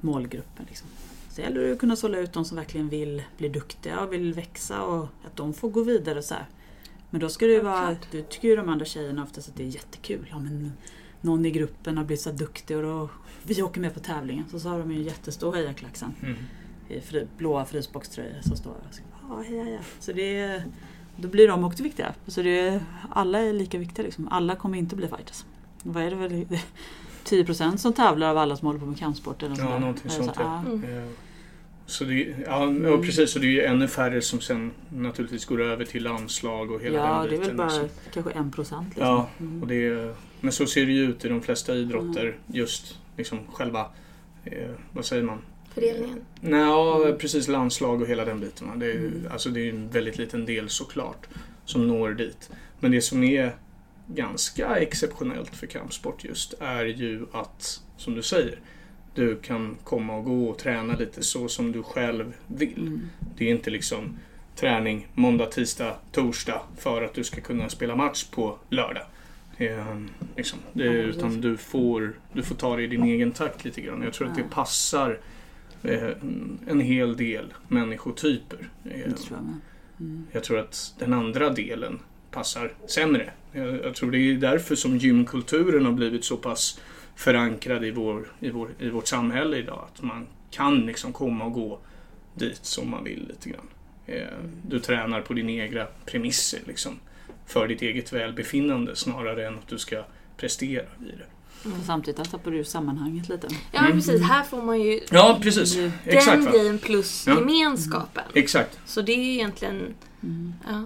målgruppen. Liksom. Så gäller det att kunna sålla ut de som verkligen vill bli duktiga och vill växa och att de får gå vidare. Och så här. Men då ska det ju vara, du tycker ju de andra tjejerna oftast att det är jättekul. Ja, men någon i gruppen har blivit så duktig och då, vi åker med på tävlingen. Så, så har de ju en jättestor hejaklack sen Mm. i fri, blåa frysboxtröjor som står och ja, heja, heja. Så det är, då blir de också viktiga. Så det är, alla är lika viktiga liksom. Alla kommer inte bli fighters. Vad är det väl? 10% som tävlar av alla som håller på med kampsport eller Ja, någonting sånt, så, ja. Mm. Så det, ja, ja, precis. Och det är ju ännu färre som sen naturligtvis går över till landslag och hela Ja, den det är biten. väl bara liksom. kanske 1% liksom. Ja, Mm. och det är, men så ser det ju ut i de flesta idrotter. Mm. Just liksom själva, eh, vad säger man? Föreningen. Nej, ja, Mm. precis landslag och hela den biten. va. Det är, ju- Mm. alltså, det är en väldigt liten del såklart som når dit. Men det som är ganska exceptionellt för kampsport just är ju att, som du säger, du kan komma och gå och träna lite så som du själv vill. Mm. Det är inte liksom träning måndag, tisdag, torsdag för att du ska kunna spela match på lördag. Eh, liksom. det, utan du får, du får ta det i din egen takt lite grann. Jag tror att det passar eh, en hel del människotyper. Eh. Mm. jag tror att den andra delen passar sämre. Jag, jag tror det är därför som gymkulturen har blivit så pass förankrad i, vår, i, vår, i vårt samhälle idag. Att man kan liksom komma och gå dit som man vill lite grann. Eh, du tränar på dina egna premisser liksom. För ditt eget välbefinnande snarare än att du ska prestera i det. Men samtidigt där tappar du ju sammanhanget lite. Ja men precis, här får man ju Ja, precis. Mm. Exakt. den Va? grejen plus Ja. gemenskapen. Exakt. Så det är egentligen, Mm. ja.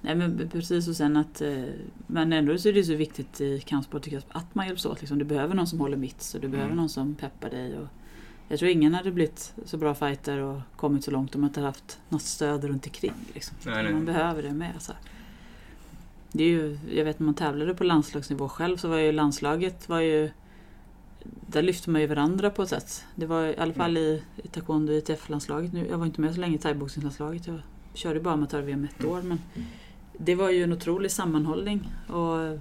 Nej men precis och sen att eh, Men ändå så är det så viktigt i kampsport att man hjälps åt. Liksom. Du behöver någon som håller mitt och du behöver Mm. någon som peppar dig. Och jag tror ingen hade blivit så bra fighter och kommit så långt om man inte haft något stöd runt omkring. Liksom. Nej, nej. Man behöver det med. Så. här. Det är ju, jag vet när man tävlade på landslagsnivå själv så var ju landslaget var ju där lyfte man ju varandra på ett sätt. Det var i alla fall i, i taekwondo ITF-landslaget. Jag var inte med så länge i thaiboxningslandslaget. Jag körde bara amatör-VM ett år. Men det var ju en otrolig sammanhållning. Och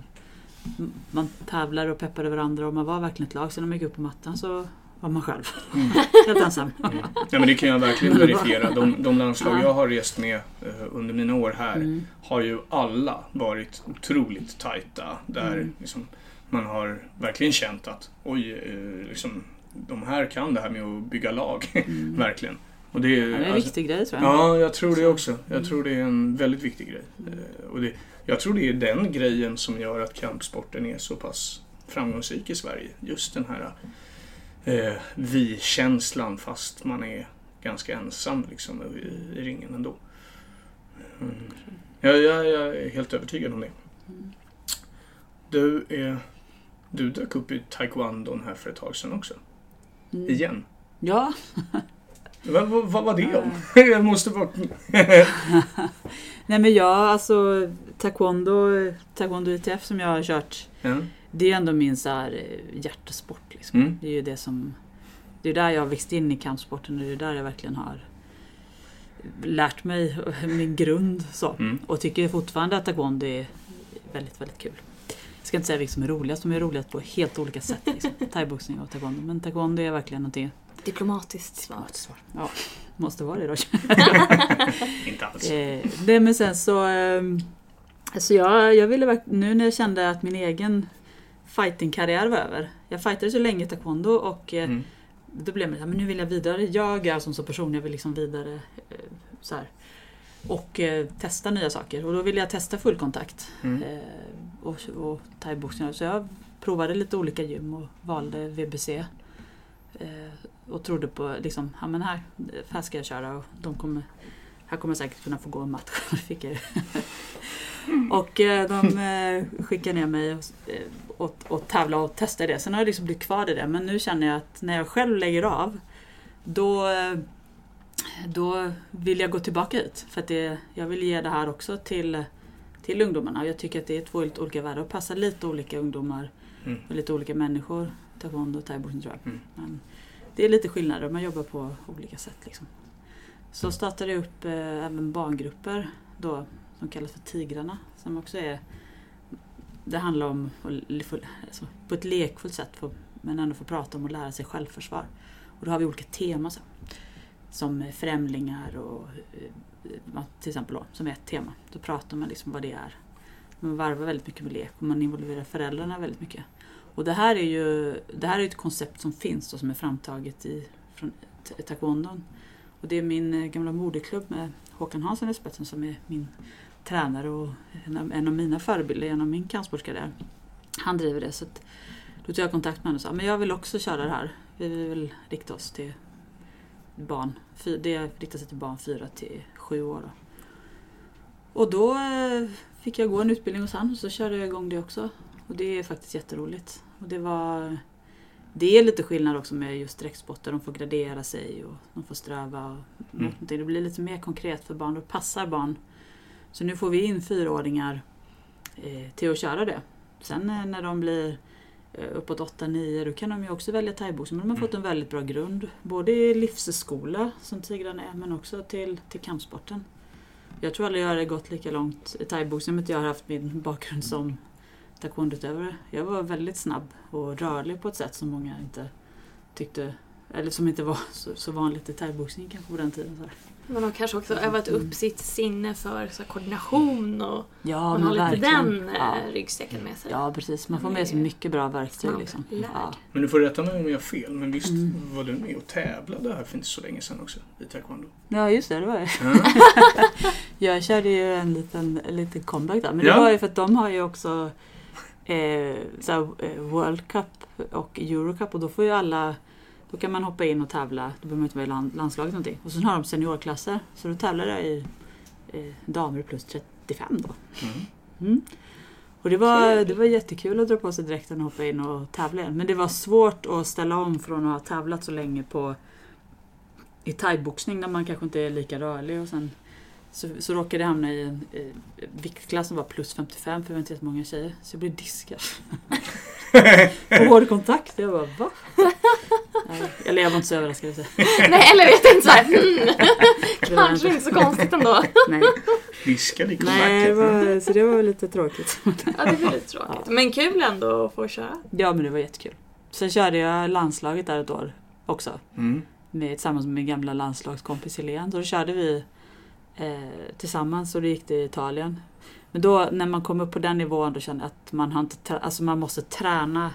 man tävlade och peppade varandra och man var verkligen ett lag. Sen när man gick upp på mattan så var man själv. Mm. Helt ensam. Mm. Ja, men det kan jag verkligen verifiera. De, de landslag Ja. jag har rest med eh, under mina år här Mm. har ju alla varit otroligt tajta. Där Mm. liksom, man har verkligen känt att oj, eh, liksom, de här kan det här med att bygga lag. Mm. verkligen. Och det, är, Ja, det är en alltså- viktig grej tror jag. Ja, jag tror det också. Jag tror det är en väldigt viktig grej. Eh, Och det, jag tror det är den grejen som gör att kampsporten är så pass framgångsrik i Sverige. Just den här eh, vi-känslan fast man är ganska ensam liksom, i, i ringen ändå. Mm. Jag, jag, jag är helt övertygad om det. Mm. Du, är, du dök upp i taekwondon här för ett tag sedan också. Mm. Igen. Ja, Vad, vad, vad var det om? Eh. jag måste bara... Nej men jag, alltså taekwondo, taekwondo ITF som jag har kört, ja. Det är ändå min så här, eh, hjärtesport. Liksom. Mm. Det är ju det som, det är där jag har växt in i kampsporten och det är där jag verkligen har lärt mig min grund. Så. Mm. Och tycker fortfarande att taekwondo är väldigt, väldigt kul. Jag ska inte säga vilka som är roligast, de är roligast på helt olika sätt. Liksom. Thaiboxning och taekwondo. Men taekwondo är verkligen någonting, diplomatiskt svar. ja, måste vara det då. Inte alls. Eh, det men sen så... Eh, alltså jag, jag ville nu när jag kände att min egen fightingkarriär var över. Jag fightade så länge i taekwondo och eh, Mm. då blev det så här, men nu vill jag vidare. Jag är som så person, jag vill liksom vidare. Eh, så här. Och eh, testa nya saker. Och då ville jag testa fullkontakt. Mm. Och, och thaiboxning. Så jag provade lite olika gym och valde VBC. Och trodde på liksom, ja men här, här ska jag köra och de kommer, här kommer jag säkert kunna få gå en match. Fick jag och eh, de eh, skickade ner mig och, eh, och, och tävla och testa det. Sen har jag liksom blivit kvar i det. Men nu känner jag att när jag själv lägger av då, eh, då vill jag gå tillbaka hit. För att det, jag vill ge det här också till, till ungdomarna. Jag tycker att det är två lite olika världar och passar lite olika ungdomar Mm. och lite olika människor. Taekwondo och thaiboxning tror jag. Mm. Men det är lite skillnader, man jobbar på olika sätt. Liksom. Så startade jag upp eh, även barngrupper då, som kallas för Tigrarna. Som också är, det handlar om att alltså, på ett lekfullt sätt få, men ändå få prata om och lära sig självförsvar. Och då har vi olika teman så, som främlingar och eh, till exempel då, som är ett tema. Då pratar man liksom vad det är. Man varvar väldigt mycket med lek och man involverar föräldrarna väldigt mycket. Och det här är ju det här är ett koncept som finns och som är framtaget i, från ta- taekwondon. Och det är min eh, gamla moderklubb med Håkan Hansson i spetsen som är min tränare och en av, en av mina förebilder genom min kampsportskarriär. Han driver det. Så att, då tog jag kontakt med honom och sa men jag vill också köra det här. Vi vill rikta oss till barn. Det riktar sig till barn 4 till 7 år. Då. Och då eh, fick jag gå en utbildning hos han och så körde jag igång det också. Och det är faktiskt jätteroligt. Och det var... Det är lite skillnad också med just direktsporter. De får gradera sig och de får sträva mot Mm. någonting. Det blir lite mer konkret för barn. Då passar barn. Så nu får vi in fyraåringar eh, till att köra det. Sen eh, när de blir eh, uppåt 8-9 då kan de ju också välja thaiboxning. Men de har Mm. fått en väldigt bra grund. Både i livsskola som Tigrarna är men också till, till kampsporten. Jag tror aldrig jag hade gått lika långt i thaiboxning om inte jag hade haft min bakgrund som taekwondoutövare. Jag var väldigt snabb och rörlig på ett sätt som många inte tyckte, eller som inte var så, så vanligt i thaiboxning kanske på den tiden. Så här. Man har kanske också övat upp sitt sinne för så här, koordination och Ja, man men har lite verkligen. den ja. eh, ryggsäcken med sig. ja, precis. Man får med sig mycket bra verktyg. Liksom. Ja. Men du får rätta mig om jag har fel, men visst Mm. var du med och tävlade här för inte så länge sedan också i taekwondo? ja, just det. det var det. Ja. Jag körde ju en liten, en liten comeback där. Men Ja. det var ju för att de har ju också eh, så eh, World Cup och Eurocup och då får ju alla då kan man hoppa in och tävla, då behöver man inte vara i land, landslaget någonting. Och sen har de seniorklasser, så då tävlar jag i eh, damer plus 35 då. Mm. Mm. Och det var, det var jättekul att dra på sig dräkten och hoppa in och tävla igen. Men det var svårt att ställa om från att ha tävlat så länge på i thaiboxning där man kanske inte är lika rörlig och sen så, så råkade jag hamna i en i, viktklass som var plus 55 för vi var inte jättemånga tjejer. Så jag blev diskad. På hård kontakt. Jag bara va? Nej, Eller jag var inte så överraskad. Så. Nej, eller jag tänkte såhär, mm, Det var kanske inte så konstigt ändå. Nej, Viskade i Nej det comebacket. var, så det var lite tråkigt. Ja, det blir lite tråkigt. Men kul ändå att få köra. Ja men det var jättekul. Sen körde jag landslaget där ett år också. Mm. Med, tillsammans med min gamla landslagskompis Helene. Så då körde vi eh, tillsammans och det gick till Italien. Men då när man kom upp på den nivån då kände jag att man, har inte, alltså man måste träna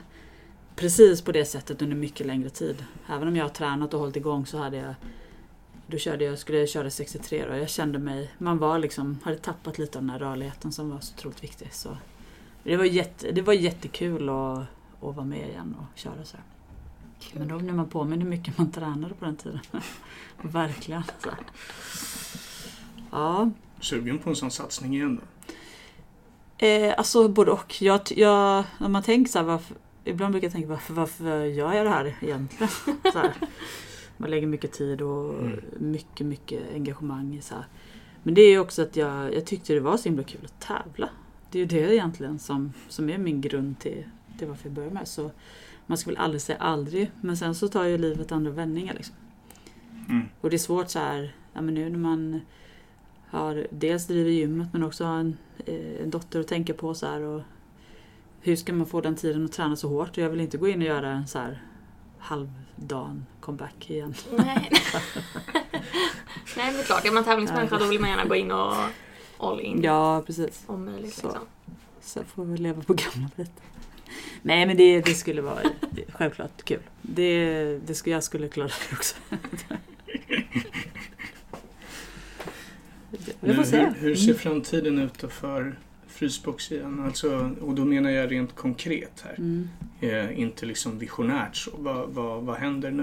precis på det sättet under mycket längre tid. Även om jag har tränat och hållit igång så hade jag då körde jag, skulle jag köra 63 och jag kände mig, man var liksom, hade tappat lite av den här rörligheten som var så otroligt viktig. Så det var, jätte, det var jättekul att, att vara med igen och köra så. Men då blir man påminn hur mycket man tränade på den tiden. Verkligen. Så. Ja, Sugen på en sån satsning igen då? eh, alltså både och. Jag, jag, om man tänker så här, varför, ibland brukar jag tänka varför, varför gör jag det här egentligen? Så här. Man lägger mycket tid och Mm. mycket, mycket engagemang i så här. Men det är ju också att jag, jag tyckte det var så himla kul att tävla. Det är ju det egentligen som, som är min grund till, till varför jag började med. Så man ska väl aldrig säga aldrig. Men sen så tar ju livet andra vändningar. Liksom. Mm. Och det är svårt så här, ja, men nu när man har dels driver gymmet men också har en, eh, en dotter att tänka på så här och hur ska man få den tiden att träna så hårt? Jag vill inte gå in och göra en så här halvdan comeback igen. Nej. Nej, men klart. Är man tävlingsmänniska då vill man gärna gå in och all in. Ja, precis. Om möjligt Så. liksom. Så får vi leva på gamla bitar. Nej men det, det skulle vara självklart kul. Det, det skulle, jag skulle klara det också. Vi får se. hur, hur ser Mm. framtiden ut då för Frysbox igen? Alltså, och då menar jag rent konkret här. Mm. Eh, inte liksom visionärt så. Vad, vad, vad händer nu?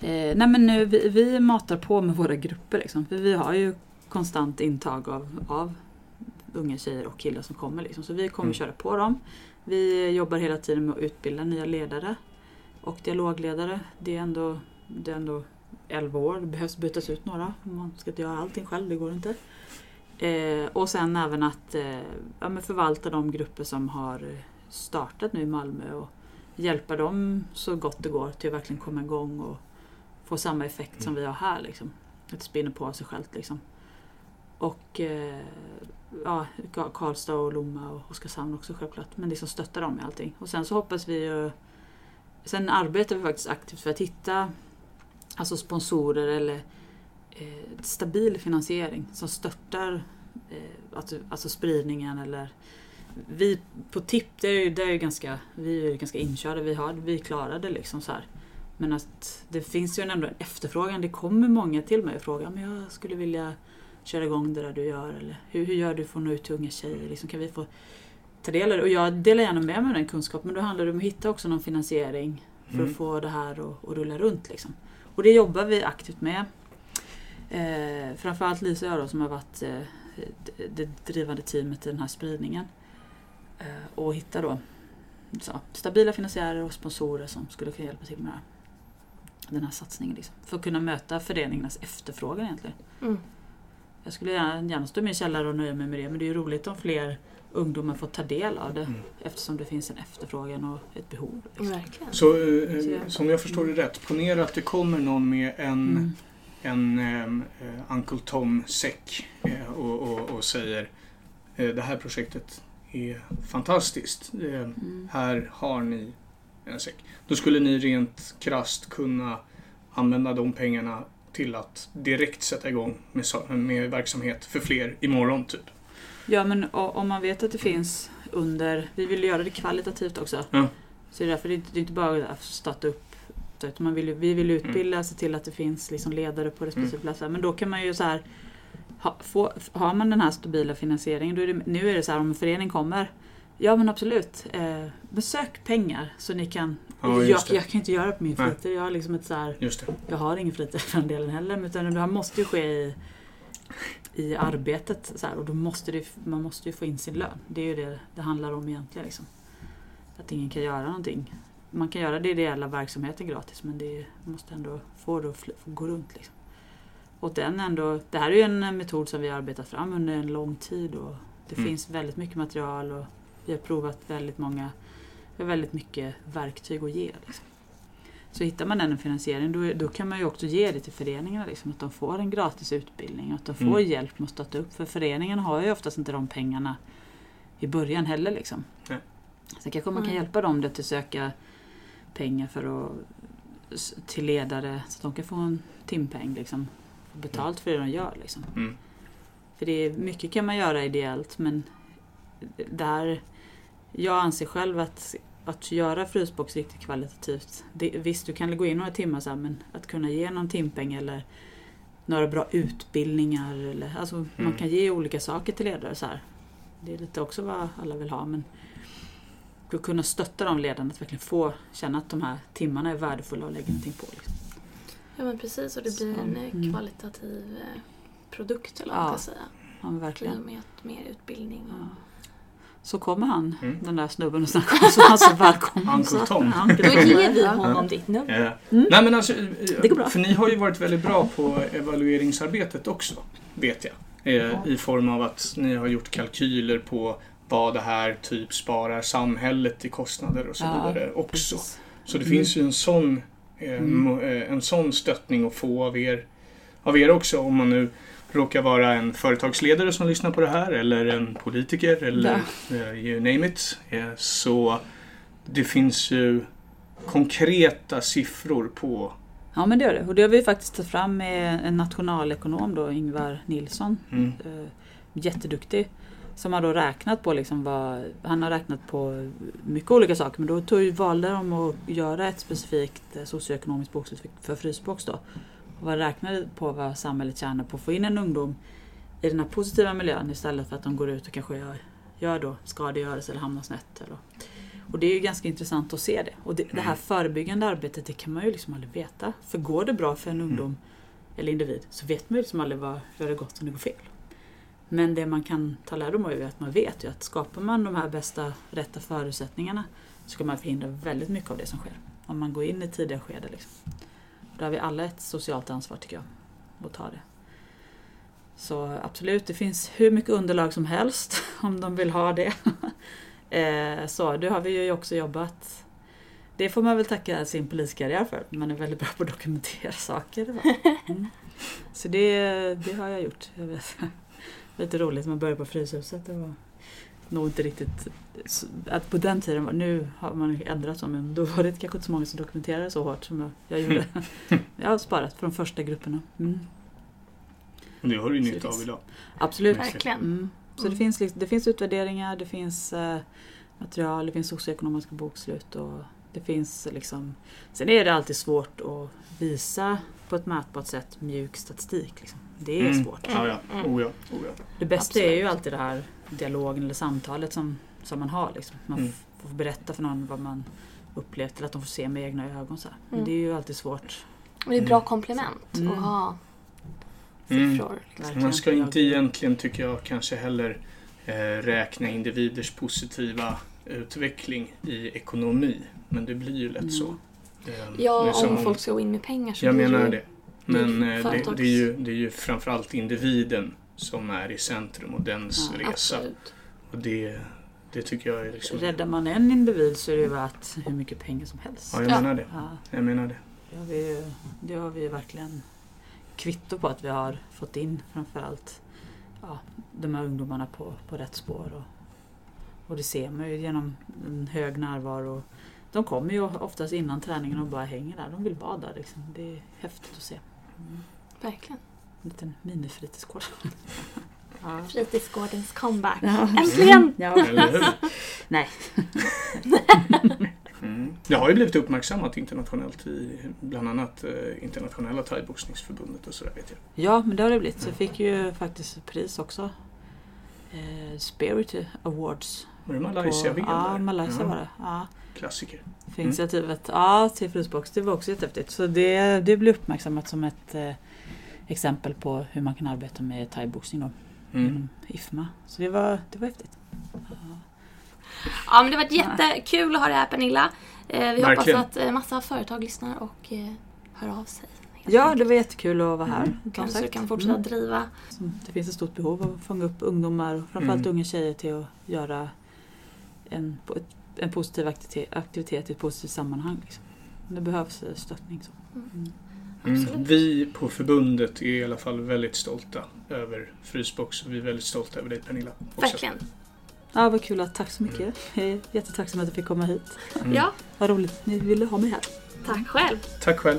Eh, nej men nu, vi, vi matar på med våra grupper liksom. För vi har ju konstant intag av, av unga tjejer och killar som kommer. Liksom. Så vi kommer Mm. köra på dem. Vi jobbar hela tiden med att utbilda nya ledare och dialogledare. Det är ändå, det är ändå 11 år, det behövs bytas ut några. Man ska inte göra allting själv, det går inte. Eh, och sen även att eh, ja, men förvalta de grupper som har startat nu i Malmö och hjälpa dem så gott det går till att verkligen komma igång och få samma effekt som vi har här. Liksom. Att det spinner på av sig självt. Liksom. Och eh, ja, Karlstad och Lomma och Oskarshamn också självklart. Men liksom stötta dem i allting. Och sen så hoppas vi ju... Sen arbetar vi faktiskt aktivt för att hitta alltså sponsorer eller eh, stabil finansiering som stöttar eh, alltså, alltså spridningen eller vi på TIP, det är ju, det är ju ganska, vi är ju ganska inkörda, vi, har, vi klarar det liksom så här. Men att det finns ju ändå en efterfrågan. Det kommer många till mig och frågar men jag skulle vilja köra igång det där du gör. Eller hur, hur gör du för att nå ut till unga tjejer? Liksom, kan vi få ta del av det? Och jag delar gärna med mig av den kunskapen. Men då handlar det om att hitta också någon finansiering för Mm. att få det här att att rulla runt. Liksom. Och det jobbar vi aktivt med. Eh, framförallt Lisa och jag då, som har varit eh, det- drivande teamet i den här spridningen. Eh, och hitta då så, stabila finansiärer och sponsorer som skulle kunna hjälpa till med här. den här satsningen. Liksom, för att kunna möta föreningarnas efterfrågan egentligen. Mm. Jag skulle gärna, gärna stå i min källare och nöja mig med det men det är ju roligt om fler ungdomar får ta del av det Mm. eftersom det finns en efterfrågan och ett behov. Liksom. Verkligen. Så eh, Så jag- som jag förstår det rätt, ponera att det kommer någon med en, Mm. en eh, Uncle Tom-säck eh, och, och, och säger eh, det här projektet är fantastiskt. Eh, Mm. här har ni en säck. Då skulle ni rent krasst kunna använda de pengarna till att direkt sätta igång med, med verksamhet för fler imorgon typ. Ja men om man vet att det finns under, vi vill göra det kvalitativt också. Ja. Så det är därför det är inte, det är inte bara att starta upp utan man vill, vi vill utbilda, se till att det finns liksom ledare på respektive Mm. platser. Men då kan man ju så här, ha, få, har man den här stabila finansieringen, då är det, nu är det så här om en förening kommer, Ja men absolut. Eh, besök pengar så ni kan... Ja, jag, jag kan inte göra det på min fritid. Jag har liksom ett så här. Jag har ingen fritid för den delen heller. Utan det här måste ju ske i, i arbetet. Så här, och då måste det, man måste ju få in sin lön. Det är ju det det handlar om egentligen. Liksom. Att ingen kan göra någonting. Man kan göra det ideella verksamheten gratis men det måste ändå få det att gå runt. Liksom. Och den ändå, det här är ju en metod som vi har arbetat fram under en lång tid. Och det Mm. finns väldigt mycket material och vi har provat väldigt många, väldigt mycket verktyg att ge. Liksom. Så hittar man en finansiering då, då kan man ju också ge det till föreningarna. Liksom, att de får en gratis utbildning och att de får Mm. hjälp med att starta upp. För föreningarna har ju oftast inte de pengarna i början heller. Liksom. Nej. Så kanske man kan Nej. hjälpa dem att söka pengar för att, till ledare så att de kan få en timpeng. Liksom, betalt för det de gör. Liksom. Mm. För det är, mycket kan man göra ideellt men där jag anser själv att, att göra frysbox riktigt kvalitativt. Det, visst, du kan gå in några timmar så här, men att kunna ge någon timpeng eller några bra utbildningar. Eller, alltså, Man Mm. kan ge olika saker till ledare. Så här. Det är lite också vad alla vill ha. Men att kunna stötta de ledarna att verkligen få känna att de här timmarna är värdefulla och lägga någonting på. Liksom. Ja men precis och det blir Så, en eh, mm. kvalitativ eh, produkt eller vad Ja, man ska säga. Ja, I verkligen. och med mer utbildning och... Ja. Så kommer han, Mm. den där snubben och snackar så han så välkommen. Uncle Så- Tom. Ja, Uncle Då Tom. ger vi honom ditt nummer. Mm. Nej men alltså, Det går bra. för ni har ju varit väldigt bra på evalueringsarbetet också, vet jag. Eh, I form av att ni har gjort kalkyler på vad det här typ sparar samhället i kostnader och så Ja, vidare också. Precis. Så det Mm. finns ju en sån, eh, Mm. eh, en sån stöttning att få av er, av er också om man nu råkar vara en företagsledare som lyssnar på det här eller en politiker eller eh, you name it. Eh, så det finns ju konkreta siffror på Ja men det gör det. Och det har vi faktiskt tagit fram med en nationalekonom då, Ingvar Nilsson. mm, Eh, jätteduktig. Som har då räknat på liksom vad, han har räknat på mycket olika saker men då tog, valde de att göra ett specifikt socioekonomiskt bokslut för, för frysbox då. Och vad räknade på vad samhället tjänar på att få in en ungdom i den här positiva miljön istället för att de går ut och kanske gör, gör då skadegörelse eller hamnar snett. Eller. Och det är ju ganska intressant att se det. Och det, det här Mm. förebyggande arbetet det kan man ju liksom aldrig veta. För går det bra för en ungdom eller individ så vet man ju liksom aldrig vad, hur det gått om det går fel. Men det man kan ta lärdom av är att man vet ju att skapar man de här bästa, rätta förutsättningarna så kan man förhindra väldigt mycket av det som sker. Om man går in i tidiga skede. Liksom. Där har vi alla ett socialt ansvar tycker jag. Att ta det. Så absolut, det finns hur mycket underlag som helst om de vill ha det. Eh, så det har vi ju också jobbat det får man väl tacka sin poliskarriär för. Man är väldigt bra på att dokumentera saker. va? Mm. Så det, det har jag gjort. Jag vet. Lite roligt, man började på Fryshuset. Det var nog inte riktigt... Att på den tiden, nu har man ändrat så, men då var det kanske inte så många som dokumenterade så hårt som jag, jag gjorde. Jag har sparat från första grupperna. Mm. och det har du ju nytta av idag. Absolut. Verkligen. Mm. Så Mm. det, finns, liksom- det finns utvärderingar, det finns eh, material, det finns socioekonomiska bokslut och det finns liksom... Sen är det alltid svårt att visa på ett mätbart sätt mjuk statistik. Liksom. Det är Mm. svårt. Ja, ja. Mm. Oh, ja. Oh, ja. Det bästa Absolut. är ju alltid det här dialogen eller samtalet som, som man har. Liksom. Man Mm. får berätta för någon vad man upplevt eller att de får se med egna ögon. Så här. Men Mm. det är ju alltid svårt. Och det är bra Mm. komplement Mm. att ha Mm. siffror. Verkligen. Man ska inte egentligen, tycker jag, kanske heller eh, räkna individers positiva utveckling i ekonomi. Men det blir ju lätt Mm. så. Eh, Ja, om folk ska gå in med pengar så Jag menar det. Men eh, det, det, är ju, det är ju framförallt individen som är i centrum och dens Ja, resa. Absolut. Och det, det tycker jag är liksom... Räddar man en individ så är det ju värt hur mycket pengar som helst. Ja, jag Ja. menar det. Ja, Jag menar det. det, har vi, ju- det har vi ju verkligen kvitto på att vi har fått in framförallt ja, de här ungdomarna på, på rätt spår. Och, och det ser man ju genom en hög närvaro. De kommer ju oftast innan träningen och bara hänger där. De vill vara där. Liksom. Det är häftigt att se. Mm. Verkligen. En liten minifritidsgård. ja. Fritidsgårdens comeback. Ja. Äntligen! Ja. Eller hur? Nej. Mm. Det har ju blivit uppmärksammat internationellt i bland annat eh, internationella thaiboxningsförbundet och sådär vet jag. Ja, men det har det blivit. Så jag fick ju faktiskt pris också. Eh, Spirit Awards Var det Malaysia VM Ja? Malaysia Ja, var det. Ja. Klassiker. För initiativet ja, till frysbox, det var också jättehäftigt. Så det, det blev uppmärksammat som ett eh, exempel på hur man kan arbeta med thaiboxning då, Mm. genom IFMA. Så det var, det var häftigt. Ja men det har varit jättekul att ha dig här Pernilla. Eh, vi Verkligen. hoppas att eh, massa företag lyssnar och eh, hör av sig. Ja, enkelt. det var jättekul att vara här. Mm. Kanske du kan fortsätta Mm. driva. Det finns ett stort behov av att fånga upp ungdomar framförallt Mm. unga tjejer till att göra en, en positiv aktivitet, aktivitet i ett positivt sammanhang. Liksom. Det behövs eh, stöttning. Så. Mm. Mm. Vi på förbundet är i alla fall väldigt stolta över Frysbox och vi är väldigt stolta över dig Pernilla. Också. Verkligen. Ja, vad kul att, tack så mycket. Jag är jättetacksam att jag fick komma hit. Mm. Ja, Vad roligt ni ville ha mig här. tack själv. Tack själv.